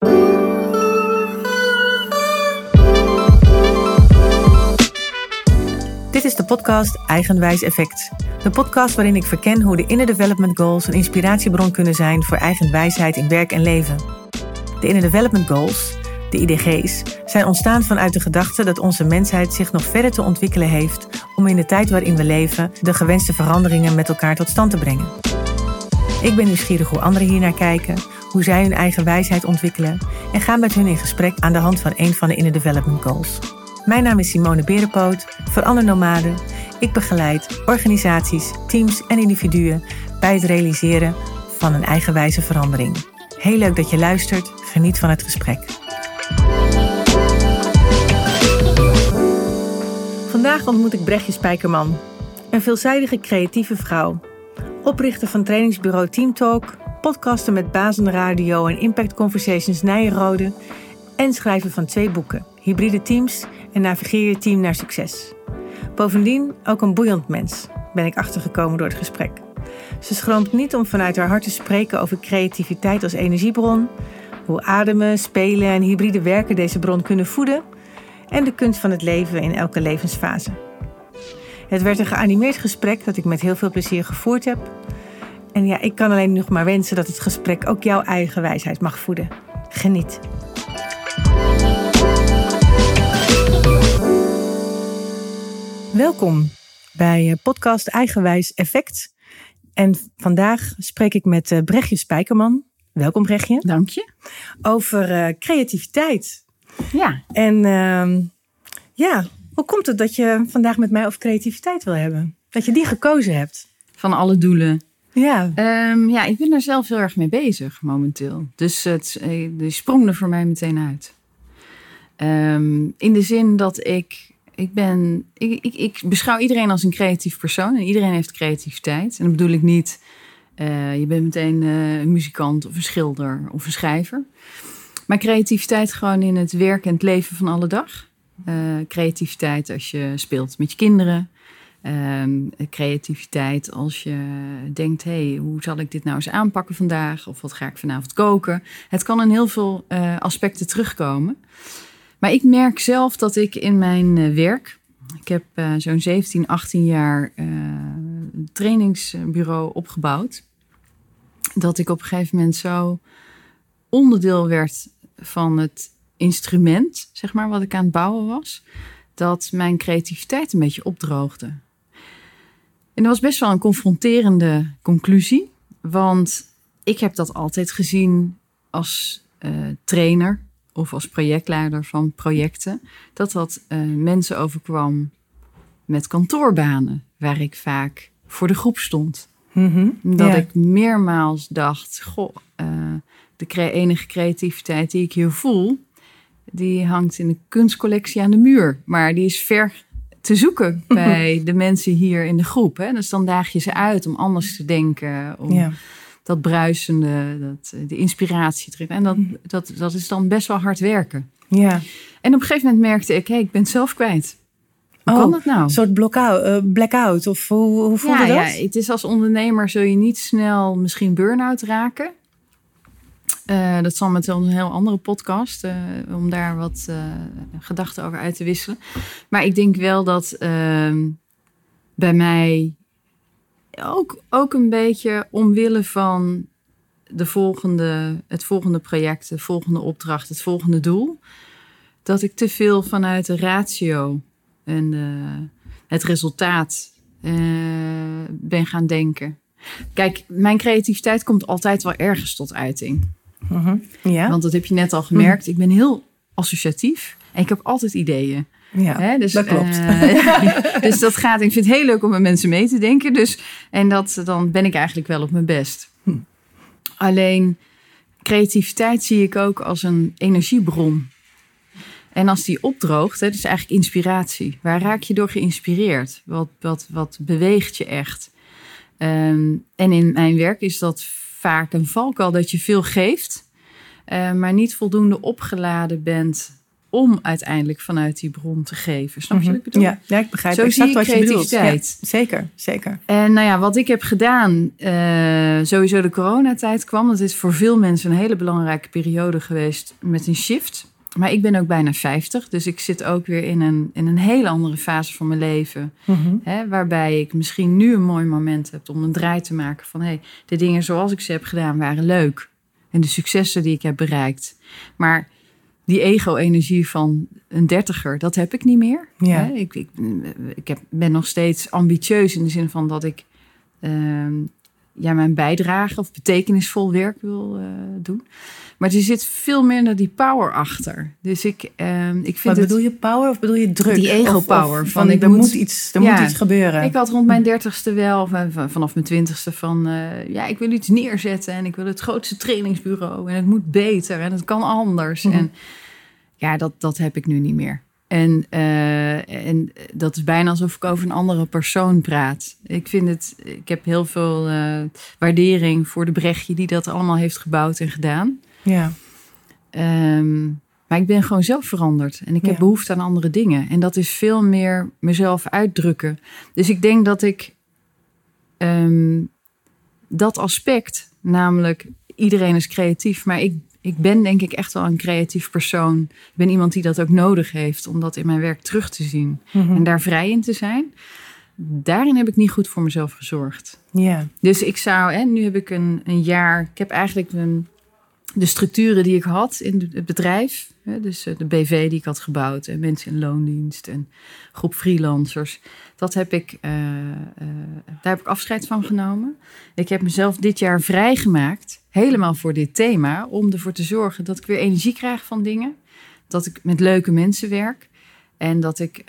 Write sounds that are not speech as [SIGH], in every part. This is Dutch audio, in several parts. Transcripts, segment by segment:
Dit is de podcast Eigenwijs Effect. De podcast waarin ik verken hoe de Inner Development Goals een inspiratiebron kunnen zijn voor eigen wijsheid in werk en leven. De Inner Development Goals, de IDG's, zijn ontstaan vanuit de gedachte dat onze mensheid zich nog verder te ontwikkelen heeft om in de tijd waarin we leven de gewenste veranderingen met elkaar tot stand te brengen. Ik ben nieuwsgierig hoe anderen hiernaar kijken, hoe zij hun eigen wijsheid ontwikkelen en ga met hun in gesprek aan de hand van een van de Inner Development Goals. Mijn naam is Simone Berenpoot, verander nomade. Ik begeleid organisaties, teams en individuen bij het realiseren van een eigenwijze verandering. Heel leuk dat je luistert. Geniet van het gesprek. Vandaag ontmoet ik Brechtje Spijkerman, een veelzijdige creatieve vrouw. Oprichter van trainingsbureau Teamtalk, podcaster met Bazen Radio en Impact Conversations Nijenrode en schrijver van twee boeken, Hybride Teams en Navigeer je team naar succes. Bovendien ook een boeiend mens, ben ik achtergekomen door het gesprek. Ze schroomt niet om vanuit haar hart te spreken over creativiteit als energiebron, hoe ademen, spelen en hybride werken deze bron kunnen voeden en de kunst van het leven in elke levensfase. Het werd een geanimeerd gesprek dat ik met heel veel plezier gevoerd heb. En ja, ik kan alleen nog maar wensen dat het gesprek ook jouw eigen wijsheid mag voeden. Geniet. Welkom bij podcast Eigenwijs Effect. En vandaag spreek ik met eh, Brechtje Spijkerman. Welkom Brechtje. Dank je. Over uh, creativiteit. Ja. En uh, ja, hoe komt het dat je vandaag met mij over creativiteit wil hebben? Dat je die gekozen hebt? Van alle doelen. Ja. Um, ja, ik ben er zelf heel erg mee bezig momenteel. Dus het eh, die sprong er voor mij meteen uit. Um, in de zin dat ik ik ben, ik, ik, ik, beschouw iedereen als een creatief persoon en iedereen heeft creativiteit. En dan bedoel ik niet, uh, je bent meteen uh, een muzikant of een schilder of een schrijver. Maar creativiteit gewoon in het werk en het leven van alle dag. Creativiteit als je speelt met je kinderen. Creativiteit als je denkt, hey, hoe zal ik dit nou eens aanpakken vandaag? Of wat ga ik vanavond koken? Het kan in heel veel aspecten terugkomen. Maar ik merk zelf dat ik in mijn uh, werk. Ik heb uh, zo'n 17, 18 jaar trainingsbureau opgebouwd. Dat ik op een gegeven moment zo onderdeel werd van het instrument, zeg maar, wat ik aan het bouwen was. Dat mijn creativiteit een beetje opdroogde. En dat was best wel een confronterende conclusie. Want ik heb dat altijd gezien als trainer of als projectleider van projecten, dat dat uh, mensen overkwam met kantoorbanen, waar ik vaak voor de groep stond. Mm -hmm, dat ja. ik meermaals dacht: Goh, uh, de cre enige creativiteit die ik hier voel, die hangt in een kunstcollectie aan de muur. Maar die is ver te zoeken [LAUGHS] bij de mensen hier in de groep. Hè? Dus dan daag je ze uit om anders te denken. Om, ja dat bruisende, dat, de inspiratie terug. En dat, dat, dat is dan best wel hard werken. Ja. En op een gegeven moment merkte ik, hé, hey, ik ben het zelf kwijt. Hoe oh, kan dat nou? Een soort blackout, uh, blackout of hoe, hoe voelde ja, dat? Ja, het is als ondernemer zul je niet snel misschien burn-out raken. Uh, dat zal met een heel andere podcast, uh, om daar wat gedachten over uit te wisselen. Maar ik denk wel dat ehm, bij mij ook, ook een beetje omwille van de volgende, het volgende project, de volgende opdracht, het volgende doel. Dat ik te veel vanuit de ratio en het resultaat ben gaan denken. Kijk, mijn creativiteit komt altijd wel ergens tot uiting. Mm -hmm. ja? Want dat heb je net al gemerkt. Mm. Ik ben heel associatief en ik heb altijd ideeën. Ja, dus, dat klopt. Uh, [LAUGHS] [LAUGHS] dus dat gaat, ik vind het heel leuk om met mensen mee te denken. Dus, en dat, dan ben ik eigenlijk wel op mijn best. Hm. Alleen creativiteit zie ik ook als een energiebron. En als die opdroogt, hè, dus eigenlijk inspiratie. Waar raak je door geïnspireerd? Wat, wat, wat beweegt je echt? Um, en in mijn werk is dat vaak een valkuil dat je veel geeft, uh, maar niet voldoende opgeladen bent om uiteindelijk vanuit die bron te geven. Snap je wat ik bedoel? Ja, ja, ik begrijp Zo exact zie je wat je bedoelt. Ja, zeker, zeker. En nou ja, wat ik heb gedaan, eh, sowieso de coronatijd kwam. Dat is voor veel mensen een hele belangrijke periode geweest met een shift. Maar ik ben ook bijna 50, dus ik zit ook weer in een, in een hele andere fase van mijn leven. Mhm. Hè, waarbij ik misschien nu een mooi moment heb om een draai te maken van... hé, hey, de dingen zoals ik ze heb gedaan waren leuk. En de successen die ik heb bereikt. Maar die ego-energie van een dertiger, dat heb ik niet meer. Ja. Hè, ik ik, ik heb, ben nog steeds ambitieus in de zin van dat ik... ehm, ja, mijn bijdrage of betekenisvol werk wil eh, doen. Maar er zit veel minder die power achter. Dus ik, ehm, ik vind Wat het... bedoel je power of bedoel je druk? Die ego Of- of power, Van, van ik er moet- moet, iets, er Ja. moet iets gebeuren. Ik had rond mijn dertigste wel, vanaf mijn twintigste, van eh, ja, ik wil iets neerzetten en ik wil het grootste trainingsbureau en het moet beter en het kan anders. Mhm. En ja, dat, dat heb ik nu niet meer. En, eh, en dat is bijna alsof ik over een andere persoon praat. Ik vind het, ik heb heel veel eh, waardering voor de Brechtje die dat allemaal heeft gebouwd en gedaan. ja. Ehm, maar ik ben gewoon zelf veranderd. En ik heb Ja. behoefte aan andere dingen. En dat is veel meer mezelf uitdrukken. Dus ik denk dat ik ehm, dat aspect, namelijk iedereen is creatief, maar ik, ik ben denk ik echt wel een creatief persoon. Ik ben iemand die dat ook nodig heeft om dat in mijn werk terug te zien Mhm. en daar vrij in te zijn. Daarin heb ik niet goed voor mezelf gezorgd. ja. Dus ik zou, hè, nu heb ik een, een jaar, ik heb eigenlijk een, de structuren die ik had in het bedrijf, hè, dus eh, de BV die ik had gebouwd en mensen in loondienst en groep freelancers, dat heb ik, eh, eh, daar heb ik afscheid van genomen. Ik heb mezelf dit jaar vrijgemaakt, helemaal voor dit thema, om ervoor te zorgen dat ik weer energie krijg van dingen, dat ik met leuke mensen werk en dat ik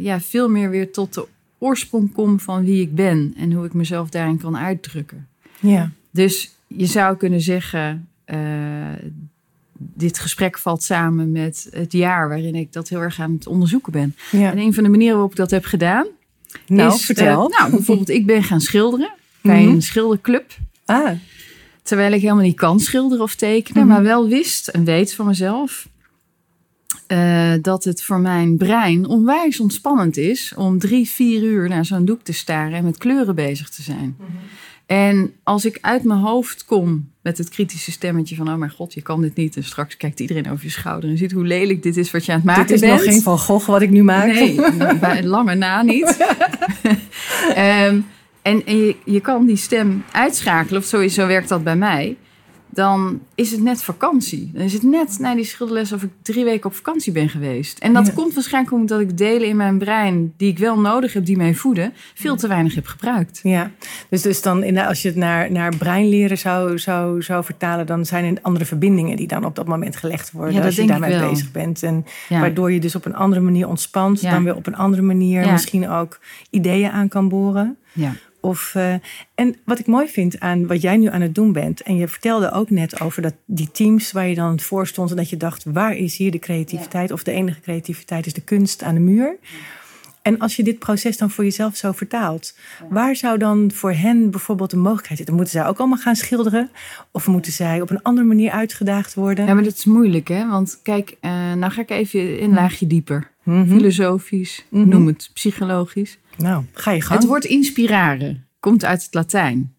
ja, veel meer weer tot de oorsprong kom van wie ik ben en hoe ik mezelf daarin kan uitdrukken. ja. Dus je zou kunnen zeggen, dit gesprek valt samen met het jaar waarin ik dat heel erg aan het onderzoeken ben. ja. En een van de manieren waarop ik dat heb gedaan, Nou, is, vertel. eh, nou, bijvoorbeeld, ik ben gaan schilderen bij Mhm. een schilderclub. ah, Terwijl ik helemaal niet kan schilderen of tekenen, Mhm. maar wel wist en weet van mezelf eh, dat het voor mijn brein onwijs ontspannend is om drie, vier uur naar zo'n doek te staren en met kleuren bezig te zijn. En als ik uit mijn hoofd kom met het kritische stemmetje van: Oh mijn god, je kan dit niet. En straks kijkt iedereen over je schouder en ziet hoe lelijk dit is wat je aan het maken dit is bent. nog geen Van Gogh wat ik nu maak. Nee, bij lange na niet. [LAUGHS] Ehm, en en je, je kan die stem uitschakelen, of sowieso werkt dat bij mij. Dan is het net vakantie. Dan is het net na die schilderles of ik drie weken op vakantie ben geweest. En dat Ja. komt waarschijnlijk omdat ik delen in mijn brein die ik wel nodig heb, die mij voeden, veel te weinig heb gebruikt. Ja, dus, dus dan in, als je het naar, naar breinleren zou, zou, zou vertalen, dan zijn er andere verbindingen die dan op dat moment gelegd worden Ja, dat als je daarmee bezig bent. En Ja. waardoor je dus op een andere manier ontspant, dan weer op een andere manier misschien ook ideeën aan kan boren. Ja. Of, eh, en wat ik mooi vind aan wat jij nu aan het doen bent, en je vertelde ook net over dat, die teams waar je dan voor stond en dat je dacht, waar is hier de creativiteit? Of de enige creativiteit is de kunst aan de muur. En als je dit proces dan voor jezelf zo vertaalt, waar zou dan voor hen bijvoorbeeld de mogelijkheid zitten? Moeten zij ook allemaal gaan schilderen? Of moeten zij op een andere manier uitgedaagd worden? ja, maar dat is moeilijk, hè? Want kijk, eh, nou ga ik even een laagje dieper. Mhm. Filosofisch, Mhm. noem het psychologisch. Nou. Het woord inspiraren komt uit het Latijn.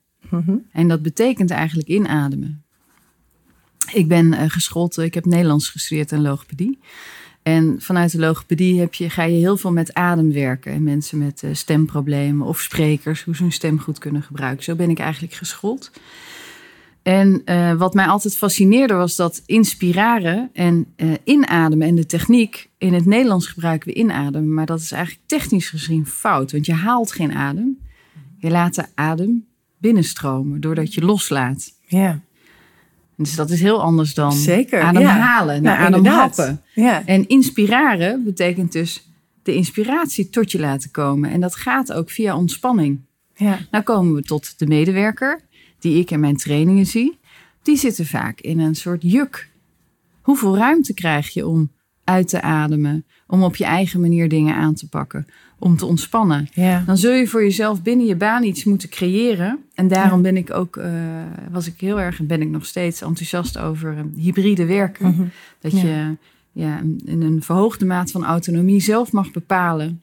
En dat betekent eigenlijk inademen. Ik ben eh, geschoold, ik heb Nederlands gestudeerd en logopedie. En vanuit de logopedie heb je, ga je heel veel met adem werken. En mensen met eh, stemproblemen of sprekers, hoe ze hun stem goed kunnen gebruiken. Zo ben ik eigenlijk geschoold. En eh, wat mij altijd fascineerde was dat inspiraren en eh, inademen en de techniek. In het Nederlands gebruiken we inademen, maar dat is eigenlijk technisch gezien fout. Want je haalt geen adem. Je laat de adem binnenstromen doordat je loslaat. Ja, Dus dat is heel anders dan zeker. ademhalen, ja. naar Nou, ademhappen. Ja. En inspiraren betekent dus de inspiratie tot je laten komen. En dat gaat ook via ontspanning. ja. Nou komen we tot de medewerker, die ik in mijn trainingen zie. Die zitten vaak in een soort juk. Hoeveel ruimte krijg je om uit te ademen, om op je eigen manier dingen aan te pakken, om te ontspannen? ja. Dan zul je voor jezelf binnen je baan iets moeten creëren. En daarom ben ik ook, eh, was ik heel erg en ben ik nog steeds enthousiast over eh, hybride werken. Mhm. Dat Ja. je ja, in een verhoogde maat van autonomie zelf mag bepalen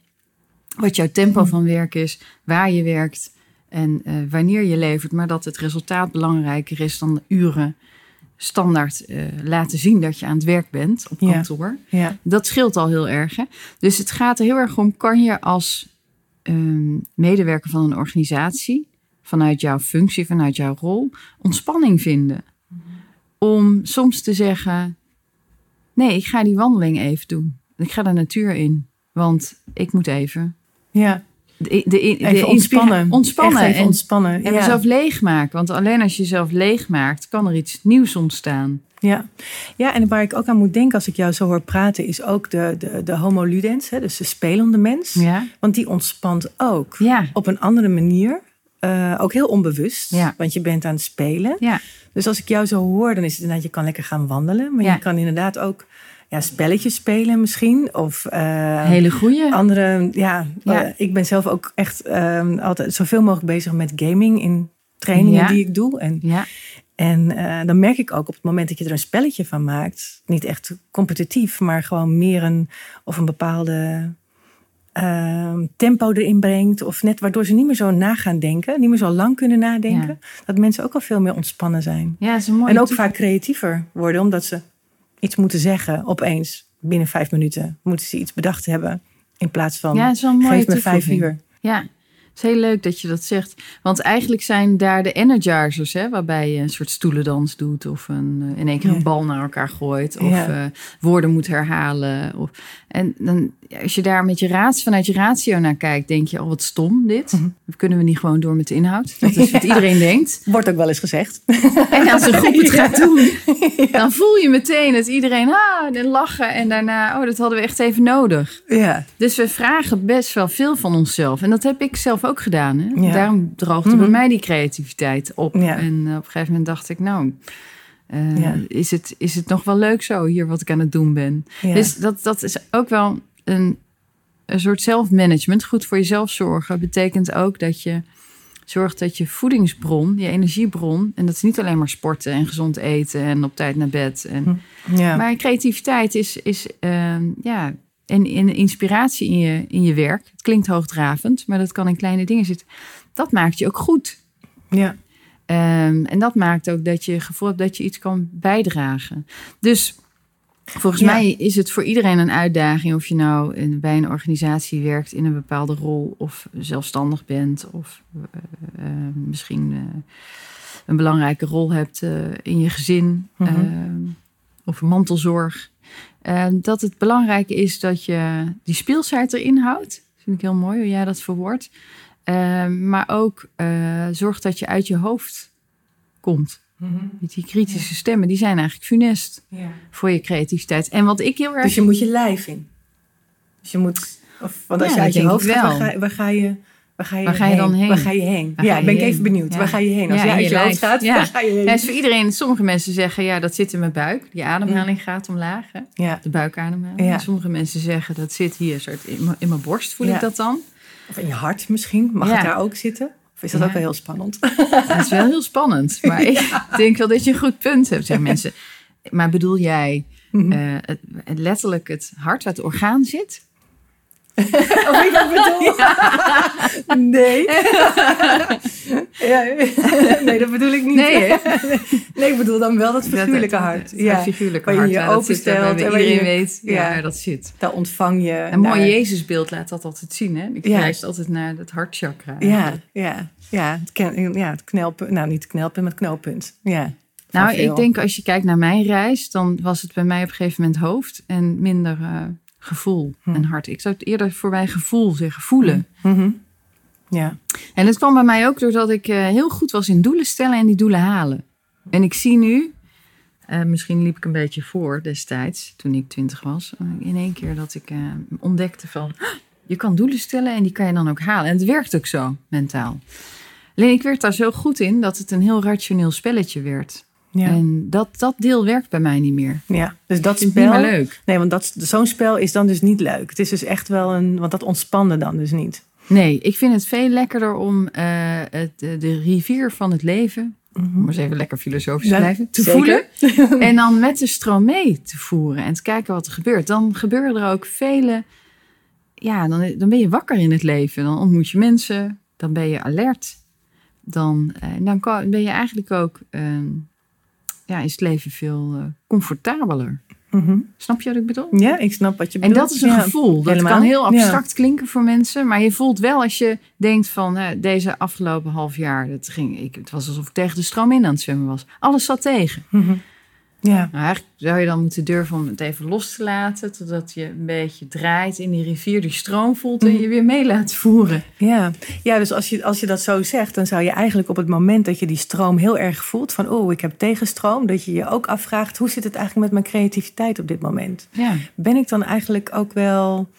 wat jouw tempo Mhm. van werk is, waar je werkt en eh, wanneer je levert, maar dat het resultaat belangrijker is dan de uren standaard eh, laten zien dat je aan het werk bent op kantoor. Ja. Dat scheelt al heel erg. Hè? Dus het gaat er heel erg om, kan je als ehm, medewerker van een organisatie, vanuit jouw functie, vanuit jouw rol, ontspanning vinden? Om soms te zeggen, nee, ik ga die wandeling even doen. Ik ga de natuur in, want ik moet even... ja. De, de, ontspannen. Ontspannen. Echt even en, ontspannen. en ja. mezelf leegmaken. Want alleen als je jezelf leegmaakt, kan er iets nieuws ontstaan. Ja. ja, en waar ik ook aan moet denken als ik jou zo hoor praten, is ook de, de, de homo ludens, hè, dus de spelende mens. Ja, Want die ontspant ook ja, op een andere manier. eh, ook heel onbewust, Ja. want je bent aan het spelen. ja. Dus als ik jou zo hoor, dan is het inderdaad, je kan lekker gaan wandelen. Maar je kan inderdaad ook ja, spelletjes spelen misschien. Of eh, Hele goeie. andere, ja, Ja. eh, ik ben zelf ook echt eh, altijd zoveel mogelijk bezig met gaming in trainingen Ja. die ik doe. En Ja, en eh, dan merk ik ook op het moment dat je er een spelletje van maakt, niet echt competitief, maar gewoon meer een of een bepaalde ehm, tempo erin brengt, of net waardoor ze niet meer zo na gaan denken, niet meer zo lang kunnen nadenken, dat mensen ook al veel meer ontspannen zijn. ja, is en ook vaak creatiever worden, omdat ze iets moeten zeggen opeens binnen vijf minuten. Moeten ze iets bedacht hebben in plaats van Ja, geef me vijf uur. Ja, is heel leuk dat je dat zegt. Want eigenlijk zijn daar de energizers, hè, waarbij je een soort stoelendans doet of een, eh, in één keer een bal naar elkaar gooit of Ja. eh, woorden moet herhalen. Of, en dan, als je daar met je raad, vanuit je ratio naar kijkt, denk je, oh wat stom dit. Mhm. Kunnen we niet gewoon door met de inhoud? Dat is [LAUGHS] wat iedereen denkt. Wordt ook wel eens gezegd. En als een groep het [LAUGHS] Ja. gaat doen, dan voel je meteen dat iedereen ah, en lachen. En daarna, oh, dat hadden we echt even nodig. ja. Dus we vragen best wel veel van onszelf. En dat heb ik zelf ook gedaan. Hè? Ja. Daarom droogde Mhm. bij mij die creativiteit op. Ja. En op een gegeven moment dacht ik, nou, eh, Ja. is, het, is het nog wel leuk zo hier wat ik aan het doen ben? Dus dat, dat is ook wel een, een soort zelfmanagement. Goed voor jezelf zorgen betekent ook dat je zorgt dat je voedingsbron, je energiebron... en dat is niet alleen maar sporten en gezond eten en op tijd naar bed... En, ja. maar creativiteit is, is ehm, ja, en, en inspiratie in je, in je werk. Het klinkt hoogdravend, maar dat kan in kleine dingen zitten. Dat maakt je ook goed. ja. Ehm, en dat maakt ook dat je het gevoel hebt dat je iets kan bijdragen. Dus volgens Ja. mij is het voor iedereen een uitdaging of je nou in, bij een organisatie werkt in een bepaalde rol of zelfstandig bent of eh, eh, misschien eh, een belangrijke rol hebt in je gezin Mhm. ehm, of mantelzorg. Eh, dat het belangrijk is dat je die speelsheid erin houdt. Dat vind ik heel mooi hoe jij dat verwoordt. Eh, maar ook eh zorg dat je uit je hoofd komt. Die kritische stemmen, die zijn eigenlijk funest Ja. voor je creativiteit. En wat ik heel erg... Dus je moet je lijf in. Dus je moet, of, want als Ja, je uit je hoofd gaat, waar wel. ga, waar ga je, waar ga je, Waar ga je dan heen? Waar ga je heen? Waar ja, je ben ik even benieuwd. Ja. Waar ga je heen? Als Ja, je in uit je hoofd gaat, Ja. waar ga je heen? Ja, is voor iedereen. Sommige mensen zeggen, ja, dat zit in mijn buik. Die ademhaling gaat omlaag. Hè? Ja. De buikademhaling. Sommige mensen zeggen, dat zit hier soort in, mijn- in mijn borst. Voel ik dat dan? Of in je hart misschien. Mag het daar ook zitten? Of is dat ook wel heel spannend? Dat is wel heel spannend. [LAUGHS] Maar ik denk wel dat je een goed punt hebt, zeggen [LAUGHS] mensen. Maar bedoel jij Mhm. eh, letterlijk het hart waar het orgaan zit? [LAUGHS] Of ik dat bedoel? Nee. [LAUGHS] ja, nee, dat bedoel ik niet. Nee? Nee, ik bedoel dan wel dat figuurlijke Dat- hart. Het, ja. figuurlijke Waar je hart. je dat openstelt en waar iedereen je- weet ja, dat zit. Daar ontvang je. Een mooi Jezusbeeld laat dat altijd zien. Hè? Ik wijst altijd naar het hartchakra. Ja, ja, ja. Het, ken, ja, het knelpunt. Nou, niet het knelpunt, maar het knooppunt. Ja. Nou, veel. ik denk als je kijkt naar mijn reis, dan was het bij mij op een gegeven moment hoofd en minder eh, gevoel Hm. en hart. Ik zou het eerder voor mij gevoel zeggen, voelen. Mhm. Ja. En het kwam bij mij ook doordat ik eh, heel goed was in doelen stellen en die doelen halen. En ik zie nu, eh, misschien liep ik een beetje voor destijds, toen ik twintig was, eh, in één keer dat ik ontdekte van, "Ah, je kan doelen stellen en die kan je dan ook halen. En het werkt ook zo, mentaal. Alleen ik werd daar zo goed in dat het een heel rationeel spelletje werd. Ja. En dat, dat deel werkt bij mij niet meer. ja. Dus dat het spel. niet meer leuk. Nee, want dat, zo'n spel is dan dus niet leuk. Het is dus echt wel een. Want dat ontspande dan dus niet. Nee, ik vind het veel lekkerder om eh, het, de, de rivier van het leven om maar eens even lekker filosofisch Ja, blijven, te zeker. voelen. [LAUGHS] en dan met de stroom mee te voeren en te kijken wat er gebeurt. Dan gebeuren er ook vele, ja, dan, dan ben je wakker in het leven. Dan ontmoet je mensen, dan ben je alert. Dan, eh, dan ben je eigenlijk ook, eh, ja, is het leven veel eh, comfortabeler. Mhm. Snap je wat ik bedoel? Ja, ik snap wat je En bedoelt. dat is een Ja, gevoel. Dat helemaal. kan heel Ja. abstract klinken voor mensen. Maar je voelt wel als je denkt van hè, deze afgelopen half jaar. Dat ging, ik, het was alsof ik tegen de stroom in aan het zwemmen was. Alles zat tegen. Mhm. Ja, Nou, eigenlijk zou je dan moeten durven om het even los te laten. Totdat je een beetje draait in die rivier. Die stroom voelt en Mhm. je weer mee laat voeren. ja. ja dus als je, als je dat zo zegt, dan zou je eigenlijk op het moment dat je die stroom heel erg voelt, van oh, ik heb tegenstroom, dat je je ook afvraagt, hoe zit het eigenlijk met mijn creativiteit op dit moment? Ja, Ben ik dan eigenlijk ook wel,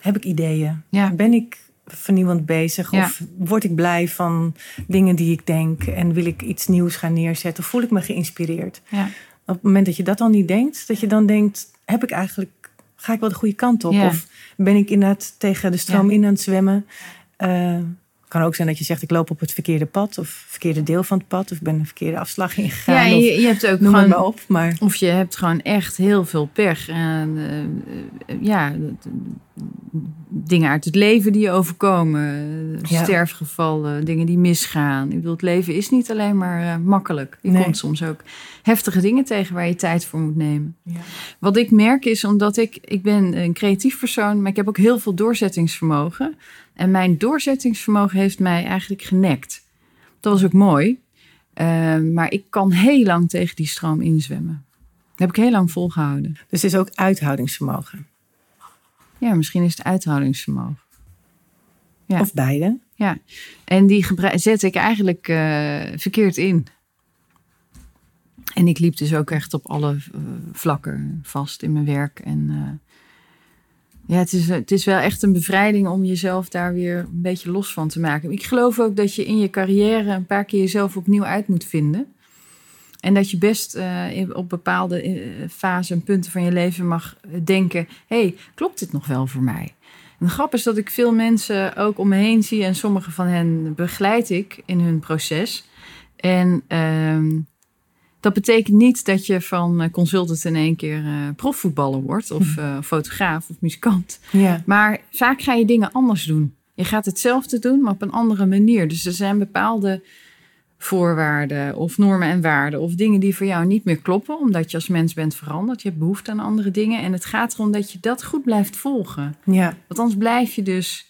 heb ik ideeën? ja, Ben ik vernieuwend bezig? Ja. Of word ik blij van dingen die ik denk en wil ik iets nieuws gaan neerzetten? Voel ik me geïnspireerd? ja. Op het moment dat je dat dan niet denkt, dat je dan denkt, heb ik eigenlijk, ga ik wel de goede kant op? Ja. Of ben ik inderdaad tegen de stroom in aan het zwemmen? Eh, kan ook zijn dat je zegt, ik loop op het verkeerde pad of verkeerde deel van het pad, of ik ben een verkeerde afslag ingegaan. ja je, je hebt ook noem het gewoon maar op. Maar Of je hebt gewoon echt heel veel pech. En, eh, ja, dingen uit het leven die je overkomen. Ja. Sterfgevallen, dingen die misgaan. Ik bedoel, het leven is niet alleen maar eh, makkelijk. Je Nee. komt soms ook heftige dingen tegen waar je tijd voor moet nemen. ja. Wat ik merk is, omdat ik, ik ben een creatief persoon, maar ik heb ook heel veel doorzettingsvermogen. En mijn doorzettingsvermogen heeft mij eigenlijk genekt. Dat was ook mooi. Eh, maar ik kan heel lang tegen die stroom inzwemmen. Dat heb ik heel lang volgehouden. Dus het is ook uithoudingsvermogen. Ja, misschien is het uithoudingsvermogen. Ja. Of beide. Ja, en die zet ik eigenlijk eh, verkeerd in. En ik liep dus ook echt op alle eh, vlakken vast in mijn werk. En eh, ja, het is, het is wel echt een bevrijding om jezelf daar weer een beetje los van te maken. Ik geloof ook dat je in je carrière een paar keer jezelf opnieuw uit moet vinden. En dat je best eh, op bepaalde eh, fasen en punten van je leven mag denken: hey, klopt dit nog wel voor mij? En de grap is dat ik veel mensen ook om me heen zie en sommige van hen begeleid ik in hun proces. En ehm, dat betekent niet dat je van eh, consultant in één keer eh, profvoetballer wordt of eh, fotograaf of muzikant. Ja. Maar vaak ga je dingen anders doen. Je gaat hetzelfde doen, maar op een andere manier. Dus er zijn bepaalde voorwaarden of normen en waarden of dingen die voor jou niet meer kloppen, omdat je als mens bent veranderd. Je hebt behoefte aan andere dingen en het gaat erom dat je dat goed blijft volgen. Ja. Want anders blijf je dus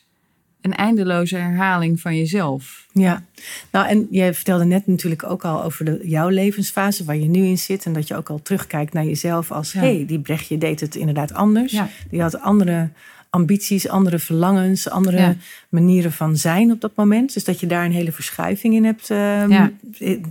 een eindeloze herhaling van jezelf. Ja, nou en jij vertelde net natuurlijk ook al over de, jouw levensfase waar je nu in zit. En dat je ook al terugkijkt naar jezelf als, Ja. hey, die Brechtje deed het inderdaad anders. Ja. Die had andere ambities, andere verlangens, andere Ja. manieren van zijn op dat moment. Dus dat je daar een hele verschuiving in hebt. ehm, Ja.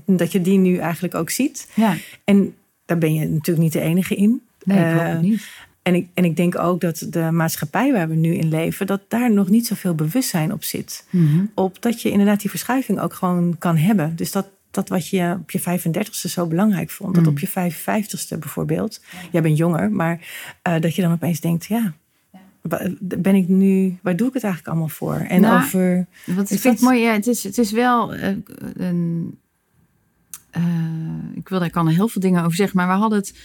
Dat je die nu eigenlijk ook ziet. Ja, En daar ben je natuurlijk niet de enige in. nee, ik hoop Eh, het niet. en ik, en ik denk ook dat de maatschappij waar we nu in leven, dat daar nog niet zoveel bewustzijn op zit. Mhm. Op dat je inderdaad die verschuiving ook gewoon kan hebben. Dus dat, dat wat je op je 35ste zo belangrijk vond, dat Mm. op je 55ste bijvoorbeeld, jij bent jonger, maar eh, dat je dan opeens denkt, ja, ben ik nu, waar doe ik het eigenlijk allemaal voor? En Nou, over, Wat Is ik vind dat- mooi, ja, het is, het is wel eh, een. eh, ik wil daar kan er heel veel dingen over zeggen, maar we hadden het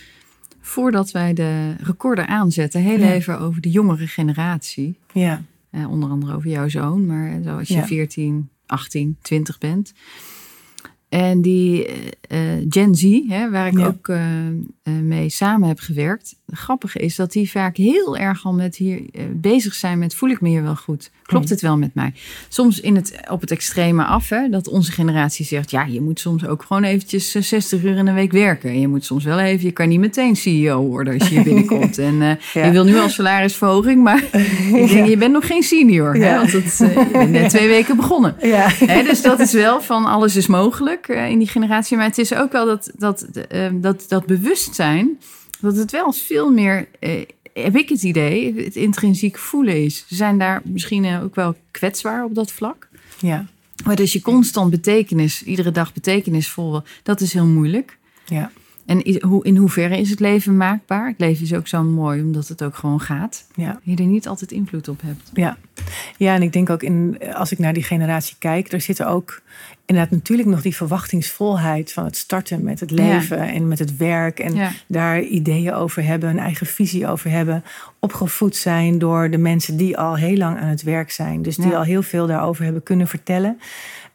voordat wij de recorder aanzetten, heel Ja. even over de jongere generatie. ja, Eh, onder andere over jouw zoon, maar zo als je Ja. 14, 18, 20 bent. En die eh, eh, Gen Z, hè, waar ik Ja. ook eh, mee samen heb gewerkt. Het grappige is dat die vaak heel erg al met hier bezig zijn met voel ik me hier wel goed? Klopt Mhm. het wel met mij? Soms in het, op het extreme af, hè, dat onze generatie zegt... ja, je moet soms ook gewoon eventjes eh, 60 uur in een week werken. En je moet soms wel even, je kan niet meteen CEO worden als je hier [LAUGHS] binnenkomt. En Ja. je wil nu al salarisverhoging, maar [LAUGHS] ik denk, je bent nog geen senior. Hè, want het, je bent net twee weken begonnen. Hè, dus dat is wel van alles is mogelijk eh, in die generatie. Maar het is ook wel dat, dat, eh, dat, dat bewustzijn, dat het wel veel meer, eh, heb ik het idee, het intrinsiek voelen is. Ze zijn daar misschien eh, ook wel kwetsbaar op dat vlak. ja, Maar dus je constant betekenis, iedere dag betekenisvol, dat is heel moeilijk. ja, En in hoeverre is het leven maakbaar? Het leven is ook zo mooi omdat het ook gewoon gaat. Ja. Je er niet altijd invloed op hebt. Ja. ja, en ik denk ook in, als ik naar die generatie kijk, er zitten ook inderdaad natuurlijk nog die verwachtingsvolheid van het starten met het leven en met het werk. En Ja. daar ideeën over hebben, een eigen visie over hebben. Opgevoed zijn door de mensen die al heel lang aan het werk zijn. Dus die Ja. al heel veel daarover hebben kunnen vertellen.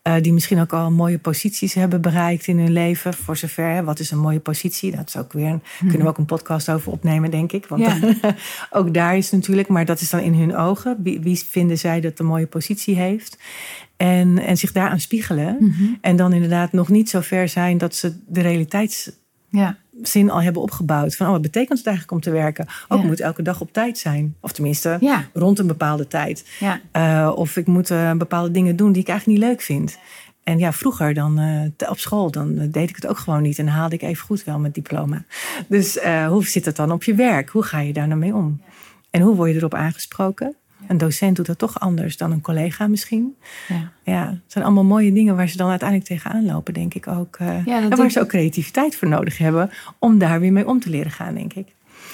Eh, die misschien ook al mooie posities hebben bereikt in hun leven. Voor zover, hè, wat is een mooie positie? Dat is ook weer een, kunnen we ook een podcast over opnemen, denk ik. Want Ja. [LAUGHS] ook daar is natuurlijk, maar dat is dan in hun ogen. Wie, wie vinden zij dat een mooie positie heeft? En, en zich daaraan spiegelen. Mhm. En dan inderdaad nog niet zo ver zijn dat ze de realiteitszin Ja. Al hebben opgebouwd. Van, oh, wat betekent het eigenlijk om te werken? Ook Ja. moet elke dag op tijd zijn. Of tenminste, Ja. rond een bepaalde tijd. Ja. Eh, of ik moet eh, bepaalde dingen doen die ik eigenlijk niet leuk vind. En ja, vroeger dan eh, op school, dan deed ik het ook gewoon niet. En haalde ik even goed wel mijn diploma. Dus hoe zit het dan op je werk? Hoe ga je daar nou mee om? En hoe word je erop aangesproken? Een docent doet dat toch anders dan een collega misschien. Ja. Ja, het zijn allemaal mooie dingen waar ze dan uiteindelijk tegenaan lopen, denk ik ook. eh, Ja, dat en waar ze ook creativiteit voor nodig hebben om daar weer mee om te leren gaan, denk ik.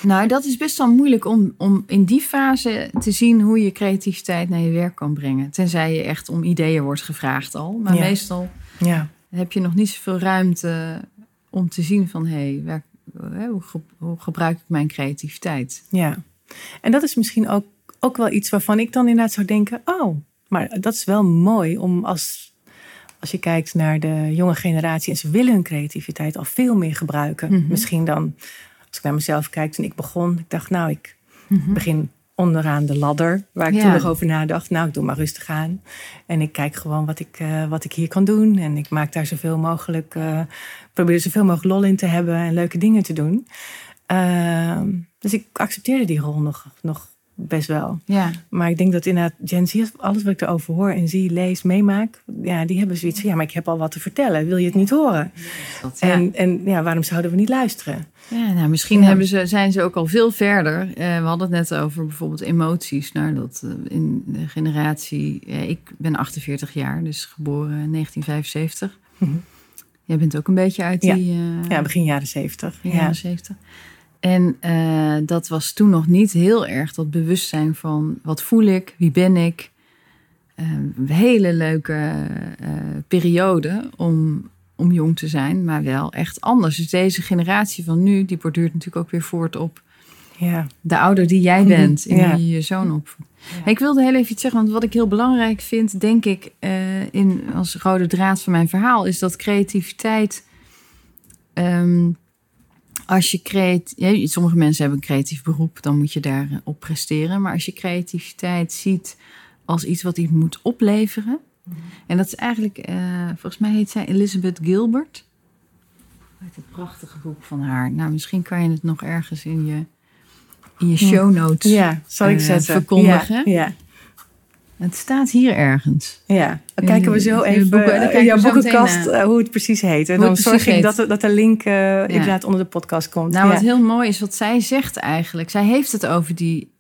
Nou, dat is best wel moeilijk om, om in die fase te zien hoe je creativiteit naar je werk kan brengen. Tenzij je echt om ideeën wordt gevraagd al. Maar Ja. meestal Ja, heb je nog niet zoveel ruimte om te zien van... hé, hey, hoe, ge- hoe gebruik ik mijn creativiteit? ja. En dat is misschien ook, ook wel iets waarvan ik dan inderdaad zou denken: oh, maar dat is wel mooi om als, als je kijkt naar de jonge generatie en ze willen hun creativiteit al veel meer gebruiken. Mhm. Misschien dan, als ik naar mezelf kijk toen ik begon, ik dacht, nou, ik Mhm. begin onderaan de ladder, waar ik Ja. toen nog over nadacht. Nou, ik doe maar rustig aan. En ik kijk gewoon wat ik, eh, wat ik hier kan doen. En ik maak daar zoveel mogelijk, eh, probeer er zoveel mogelijk lol in te hebben en leuke dingen te doen. Ehm, dus ik accepteerde die rol nog, nog best wel. Ja, Maar ik denk dat inderdaad Gen Z, alles wat ik erover hoor en zie, lees, meemaak, ja, die hebben zoiets van, ja, maar ik heb al wat te vertellen. Wil je het niet horen? dat, ja. En, en ja, waarom zouden we niet luisteren? Ja, nou, misschien Ja. hebben ze, zijn ze ook al veel verder. Eh, we hadden het net over bijvoorbeeld emoties. Nou, dat eh, in de generatie... eh, ik ben 48 jaar, dus geboren in 1975. Mhm. Jij bent ook een beetje uit die Ja, begin jaren zeventig. begin Ja. jaren 70. En eh, dat was toen nog niet heel erg dat bewustzijn van... wat voel ik, wie ben ik... Een hele leuke eh, periode om, om jong te zijn, maar wel echt anders. Dus deze generatie van nu, die borduurt natuurlijk ook weer voort op ja. de ouder die jij bent en Ja. je je zoon opvoedt. Ik wilde heel even iets zeggen, want wat ik heel belangrijk vind, denk ik, eh, in, als rode draad van mijn verhaal, is dat creativiteit. ehm, als je creat, ja, sommige mensen hebben een creatief beroep, dan moet je daarop presteren. Maar als je creativiteit ziet als iets wat iets moet opleveren. En dat is eigenlijk, eh, volgens mij heet zij Elizabeth Gilbert. Uit het prachtige boek van haar. Nou, misschien kan je het nog ergens in je, in je show notes. Ja, zal ik eh, zetten. verkondigen. Ja, ja. Het staat hier ergens. ja. Dan kijken we zo In even boeken- daar eh, in jouw boekenkast eh, hoe het precies heet. En Hoe dan zorg ik dat, dat de link eh, inderdaad onder de podcast komt. Nou, ja. wat heel mooi is wat zij zegt eigenlijk. Zij heeft het over die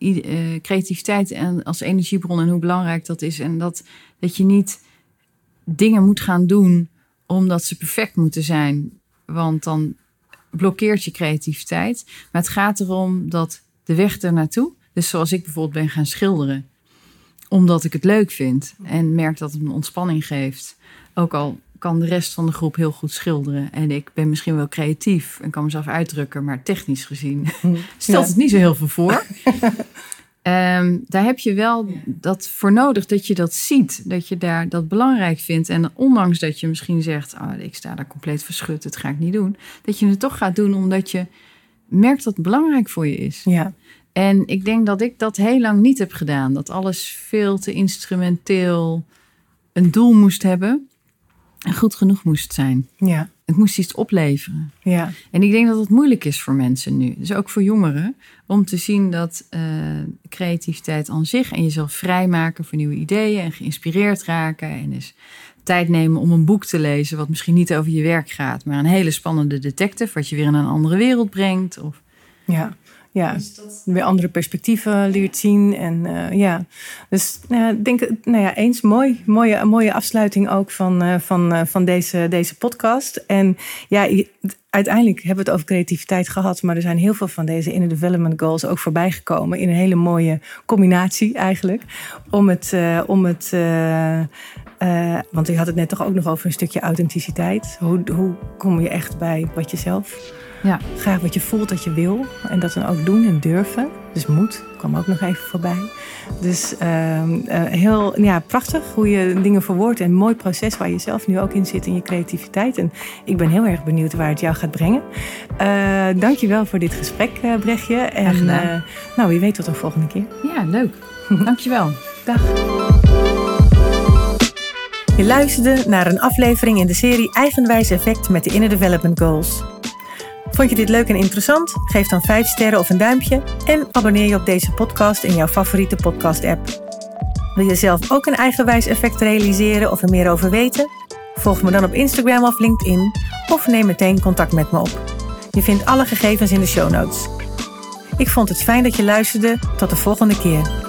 creativiteit en als energiebron en hoe belangrijk dat is. En dat, dat je niet dingen moet gaan doen omdat ze perfect moeten zijn. Want dan blokkeert je creativiteit. Maar het gaat erom dat de weg er naartoe. Dus zoals ik bijvoorbeeld ben gaan schilderen. Omdat ik het leuk vind. En merk dat het me ontspanning geeft. Ook al kan de rest van de groep heel goed schilderen. En ik ben misschien wel creatief en kan mezelf uitdrukken. Maar technisch gezien [LAUGHS] stelt Ja. het niet zo heel veel voor. [LAUGHS] Ehm, daar heb je wel dat voor nodig dat je dat ziet. Dat je daar dat belangrijk vindt. En ondanks dat je misschien zegt, ah, ik sta daar compleet verschut, dat ga ik niet doen. Dat je het toch gaat doen omdat je merkt dat het belangrijk voor je is. Ja, En ik denk dat ik dat heel lang niet heb gedaan. Dat alles veel te instrumenteel een doel moest hebben. En goed genoeg moest zijn. ja, Het moest iets opleveren. ja. En ik denk dat het moeilijk is voor mensen nu. Dus ook voor jongeren. Om te zien dat eh, creativiteit aan zich en jezelf vrijmaken voor nieuwe ideeën. En geïnspireerd raken. En dus tijd nemen om een boek te lezen. Wat misschien niet over je werk gaat. Maar een hele spannende detective. Wat je weer in een andere wereld brengt. Of Ja, ja. Dus weer andere perspectieven leert zien. En uh, ja, dus nou ik denk, nou ja, eens mooi. Mooie, mooie afsluiting ook van, uh, van, uh, van deze, deze podcast. En ja, uiteindelijk hebben we het over creativiteit gehad, maar er zijn heel veel van deze inner development goals ook voorbij gekomen in een hele mooie combinatie eigenlijk. Om het, om het uh, want je had het net toch ook nog over een stukje authenticiteit. Hoe, hoe kom je echt bij wat je zelf ja. graag wat je voelt dat je wil. En dat dan ook doen en durven. Dus moed kwam ook nog even voorbij. Dus uh, heel ja, prachtig hoe je dingen verwoordt. En een mooi proces waar je zelf nu ook in zit in je creativiteit. En ik ben heel erg benieuwd waar het jou gaat brengen. Uh, dankjewel voor dit gesprek, Brechtje. En nou, wie weet tot een volgende keer. Ja, leuk. [LAUGHS] Dankjewel. Dag. Je luisterde naar een aflevering in de serie Eigenwijs Effect met de Inner Development Goals. Vond je dit leuk en interessant? Geef dan 5 sterren of een duimpje en abonneer je op deze podcast in jouw favoriete podcast-app. Wil je zelf ook een eigenwijs effect realiseren of er meer over weten? Volg me dan op Instagram of LinkedIn of neem meteen contact met me op. Je vindt alle gegevens in de show notes. Ik vond het fijn dat je luisterde. Tot de volgende keer.